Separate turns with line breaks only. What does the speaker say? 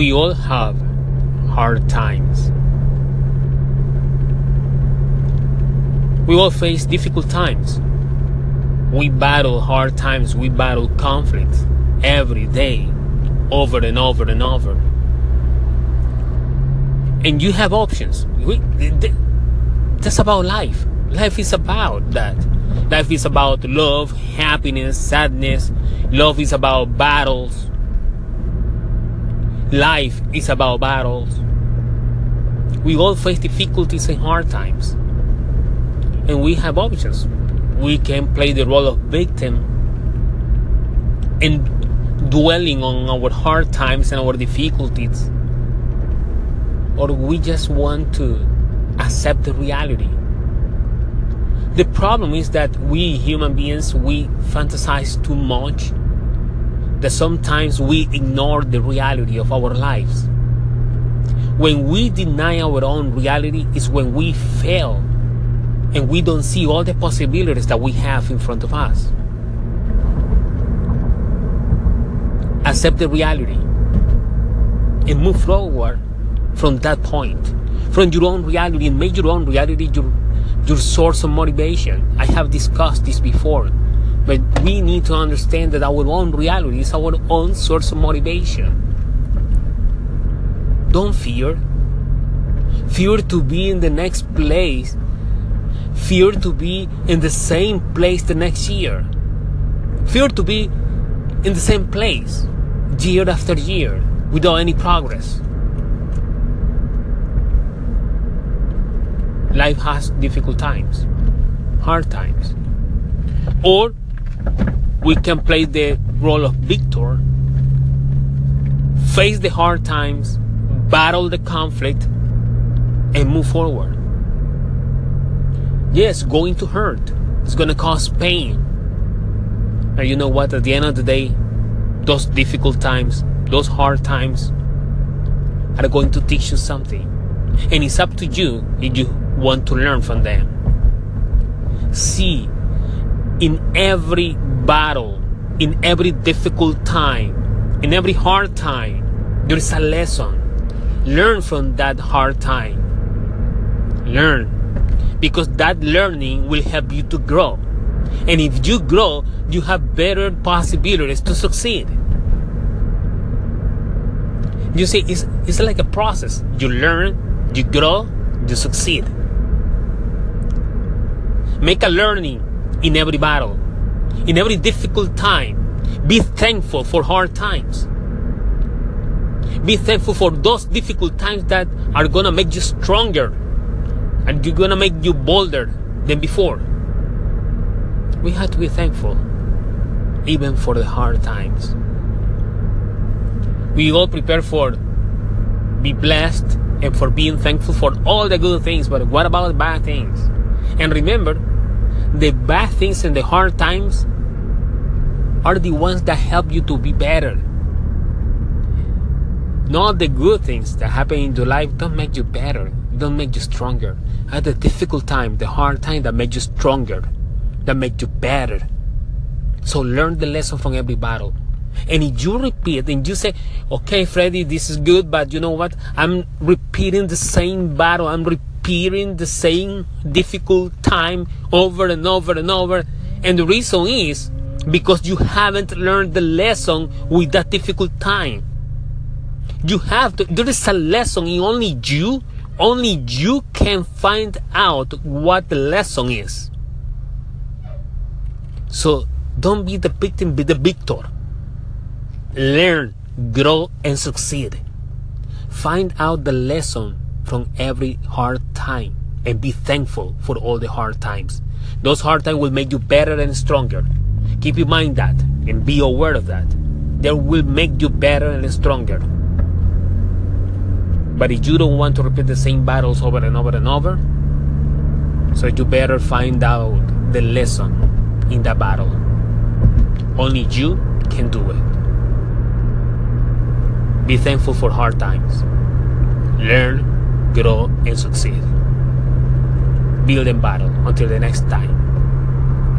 We all have hard times. We all face difficult times. We battle hard times, we battle conflicts every day, over and over and over. And you have options. We, that's about life. Life is about that. Life is about love, happiness, sadness. Love is about battles. Life is about battles. We all face difficulties and hard times. And we have options. We can play the role of victim and dwelling on our hard times and our difficulties. Or we just want to accept the reality. The problem is that we human beings, we fantasize too much that sometimes we ignore the reality of our lives. When we deny our own reality is when we fail and we don't see all the possibilities that we have in front of us. Accept the reality and move forward from that point, from your own reality, and make your own reality your, your source of motivation. I have discussed this before but we need to understand that our own reality is our own source of motivation. Don't fear. Fear to be in the next place. Fear to be in the same place the next year. Fear to be in the same place year after year without any progress. Life has difficult times, hard times. Or we can play the role of victor, face the hard times, battle the conflict, and move forward. Yes, going to hurt. It's going to cause pain. And you know what? At the end of the day, those difficult times, those hard times, are going to teach you something. And it's up to you if you want to learn from them. See in every battle, in every difficult time, in every hard time, there is a lesson. Learn from that hard time. Learn. Because that learning will help you to grow. And if you grow, you have better possibilities to succeed. You see, it's, it's like a process. You learn, you grow, you succeed. Make a learning in every battle, in every difficult time. Be thankful for hard times. Be thankful for those difficult times that are gonna make you stronger and you're gonna make you bolder than before. We have to be thankful, even for the hard times. We all prepare for be blessed and for being thankful for all the good things, but what about bad things? And remember, the bad things and the hard times are the ones that help you to be better. Not the good things that happen in your life don't make you better, don't make you stronger. At the difficult time, the hard time that make you stronger, that make you better. So learn the lesson from every battle. And if you repeat and you say, okay, Freddy, this is good, but you know what? I'm repeating the same battle. I'm repeating repeating the same difficult time over and over and over. And the reason is because you haven't learned the lesson with that difficult time. You have to, there is a lesson in only you, only you can find out what the lesson is. So don't be the victim, be the victor. Learn, grow, and succeed. Find out the lesson from every hard time and be thankful for all the hard times. Those hard times will make you better and stronger. Keep in mind that and be aware of that. They will make you better and stronger. But if you don't want to repeat the same battles over and over and over, so you better find out the lesson in that battle. Only you can do it. Be thankful for hard times. Learn grow, and succeed. Build and battle. Until the next time.